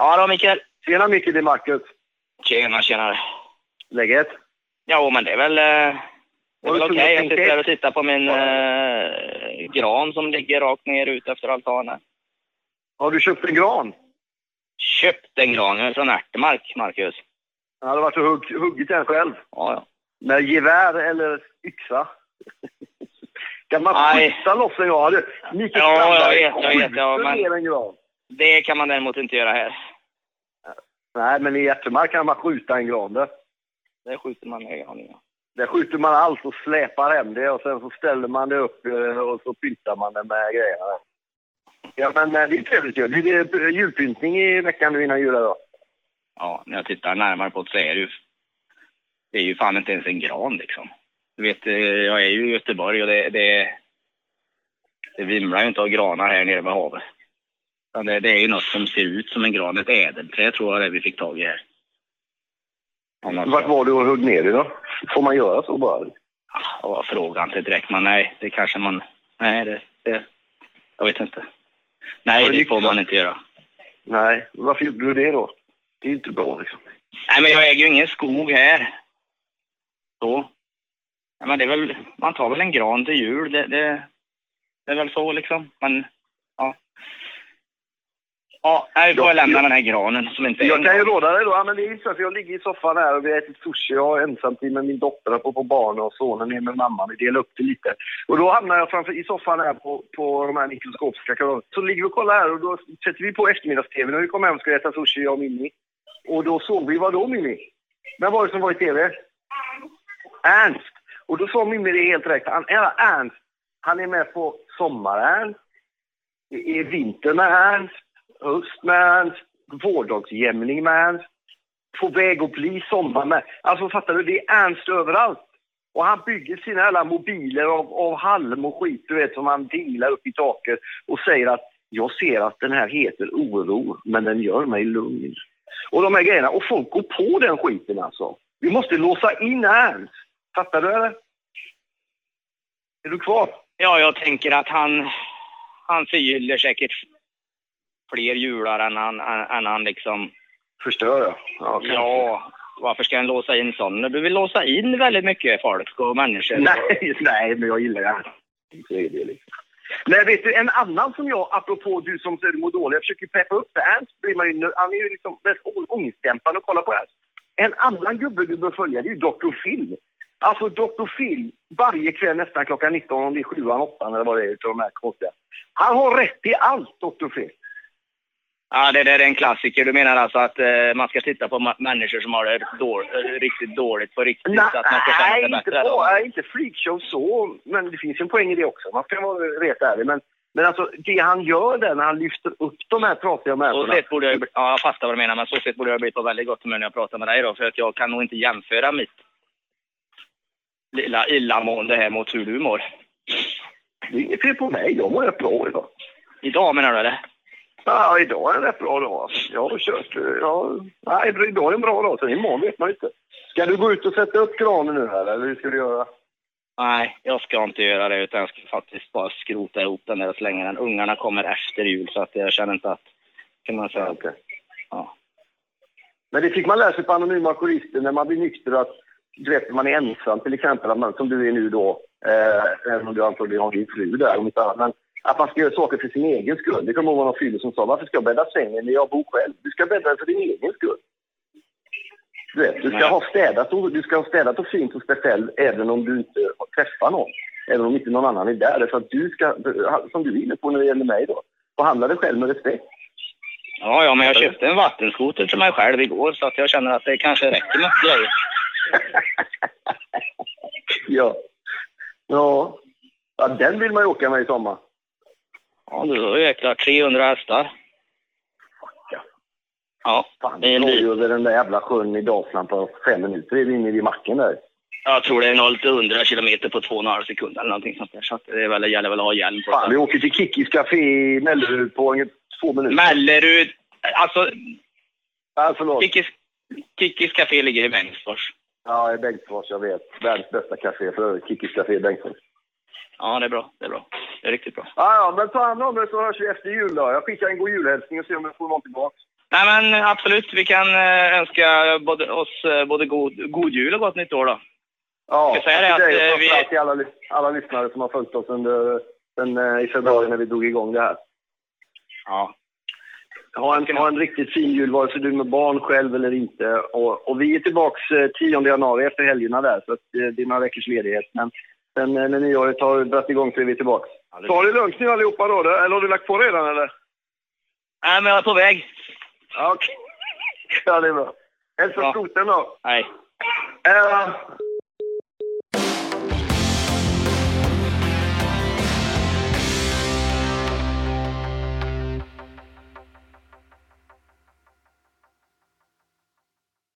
Ja då Mikael. Tjena Micke, det är Marcus. Tjena, tjena. Läget? Ja, men det är väl, eh, det är väl du okej. kunnat Jag sitter här och tittar på min eh, gran som ligger rakt ner ut efter altanen. Har du köpt en gran? Köpt en gran från Ärtemark, Marcus. Jag hade varit och hugg, huggit den själv. Ja, ja. Med gevär eller yxa? Kan man Nej. skjuta loss en gran? Mikael Ja, jag vet, jag vet, ja, men- en gran. Det kan man däremot inte göra här. Nej, men i Hjärtemark kan man skjuta en gran. Där. Där skjuter man ner granen. Ja. Där skjuter man allt och släpar hem det och sen så ställer man det upp eh, och så pyntar man det med grejerna. Ja, men eh, det är trevligt ju. Det är julpyntning i veckan nu innan jul då. ja, när jag tittar närmare på det så är det ju... Det är ju fan inte ens en gran liksom. Du vet, eh, jag är ju i Göteborg och det, det, det vimlar ju inte av granar här nere vid havet. Utan Det, det är ju något som ser ut som en gran, ett ädelträ tror jag det vi fick tag i här. Vart var du och högg ner det då? Får man göra så bara? Ja, var frågan inte direkt, men nej, det kanske man... Nej, det... det jag vet inte. Nej, det det får man inte göra. Nej, varför gjorde du det då? Det är inte bra liksom. Nej, men jag äger ju ingen skog här. Så. Ja, men det är väl, man tar väl en gran till jul. Det, det, det är väl så liksom. Men, ja. Ja, nej, vi får Ja, lämna jag- den här granen som inte Jag kan ju råda dig då. Ja, men det är så att jag ligger i soffan här och vi har ätit sushi. Jag är ensamtid med min dotter på, på barnen och sonen är med mamma. Vi delar upp det lite. Och då hamnar jag framför i soffan här på, på de här mikroskopiska kanalerna. Så ligger vi och kollar här och då sätter vi på eftermiddags-tv. När vi kommer hem ska vi äta sushi, jag och Mimmi. Och då såg vi, vad då Mimmi? Vem var det som var i tv? Ernst. Och då sa Mimmi det helt rätt. Han, Ernst, han är med på Sommar-Ernst. Det är Vinter med Ernst. Höst med Ernst. Vårdagsjämning med Ernst. På väg att bli sommar med. Alltså fattar du? Det är Ernst överallt. Och han bygger sina alla mobiler av, av halm och skit, du vet, som han dinglar upp i taket och säger att jag ser att den här heter oro, men den gör mig lugn. Och de här grejerna. Och folk går på den skiten alltså. Vi måste låsa in Ernst. Fattar du eller? Är du kvar? Ja, jag tänker att han, han förgyller säkert fler jular än han, än, han liksom... Förstör? Ja. Ja, varför ska han låsa in sådana? Du vill låsa in väldigt mycket folk och människor. Nej, nej, men jag gillar det liksom. Nej, vet du, en annan som jag, apropå du som säger mår dåligt, jag försöker peppa upp det. Ernst blir man ju, han är ju liksom å- ångestdämpande att kolla på Ernst. En annan gubbe du bör följa, det är ju Dr. Phil. Alltså Dr. Phil, varje kväll nästan klockan 19, om det är 7, 8 eller vad det är utav de här konstiga. Han har rätt i allt, Dr. Phil. Ja, det där är en klassiker. Du menar alltså att eh, man ska titta på ma- människor som har det då, riktigt dåligt på riktigt så att man ska känna Nej, sig inte, bättre? bara, inte freakshow så, men det finns ju en poäng i det också. Man ska vara rätt ärlig. Men, men alltså, det han gör där när han lyfter upp de här trasiga Så människorna. sett borde jag, ja, jag fattar vad du menar, men så sett borde jag bli på väldigt gott humör när jag pratar med dig då, för att jag kan nog inte jämföra mitt lilla illamående här mot hur du mår. Det är inget fel på mig. Jag mår rätt bra idag. Idag menar du eller? Ja, idag är en rätt bra dag. Jag har kört... Ja, nej, idag är en bra dag. Sen imorgon vet man inte. Ska du gå ut och sätta upp granen nu här, eller hur ska du göra? Nej, jag ska inte göra det utan jag ska faktiskt bara skrota ihop den där och slänga den. Ungarna kommer efter jul så att jag känner inte att... Kan man säga. Okej. Ja. Men det fick man lära sig på Anonyma Alkoholister när man blir nykter att du vet, man är ensam till exempel, man, som du är nu då, eh, även om du antagligen har din fru där om inte annat, men att man ska göra saker för sin egen skull. Det kommer ihåg någon fyller som sa, varför ska jag bädda sängen när jag bor själv? Du ska bädda för din egen skull. Du vet, du ska ha städat och, du ska ha städat och fint hos dig själv även om du inte träffar någon. Även om inte någon annan är där. För att du ska, som du är inne på när det gäller mig då, behandla dig själv med respekt. Ja, ja, men jag köpte en vattenskoter till mig själv igår så att jag känner att det kanske räcker med grejer. ja. ja. Ja, den vill man ju åka med i sommar. Ja, du ju jäklar 300 hästar. Ja. Ja, det är en bil. över den där jävla sjön i Dalsland på fem minuter. är vi inne vid macken där. Jag tror det är 0 till 100 kilometer på 2,5 sekunder eller någonting sånt där. Så det är väl, gäller väl att ha hjälm på Fan, vi åker till Kickis Café i Mellerud på två minuter. Mellerud, alltså Ja, förlåt. Kickis, Kickis Café ligger i Bengtsfors. Ja, i Bengtsfors, jag vet. Världens bästa café för. Kickis Café i Bengtsfors. Ja, det är bra. Det är bra. Det är riktigt bra. Ja, ja, men ta hand om det så hörs vi efter jul då. Jag skickar en god julhälsning och ser om jag får någon tillbaka. Nej men absolut, vi kan eh, önska både, oss eh, både god, god jul och gott nytt år då. Ja, Jag säger det att, och eh, vi- framförallt till alla, alla lyssnare som har följt oss under eh, i februari när vi drog igång det här. Ja. Ha en, ha en riktigt fin jul, vare sig du är med barn själv eller inte. Och, och vi är tillbaks eh, 10 januari efter helgerna där, så att, det är några veckors ledighet. Men sen när nyåret har dragit igång så är vi tillbaka. Ta det lugnt nu allihopa då, eller har du lagt på redan eller? Nej men jag är på väg. Okej. Ja, det är bra. Hälsa skotern då. Nej. Äh,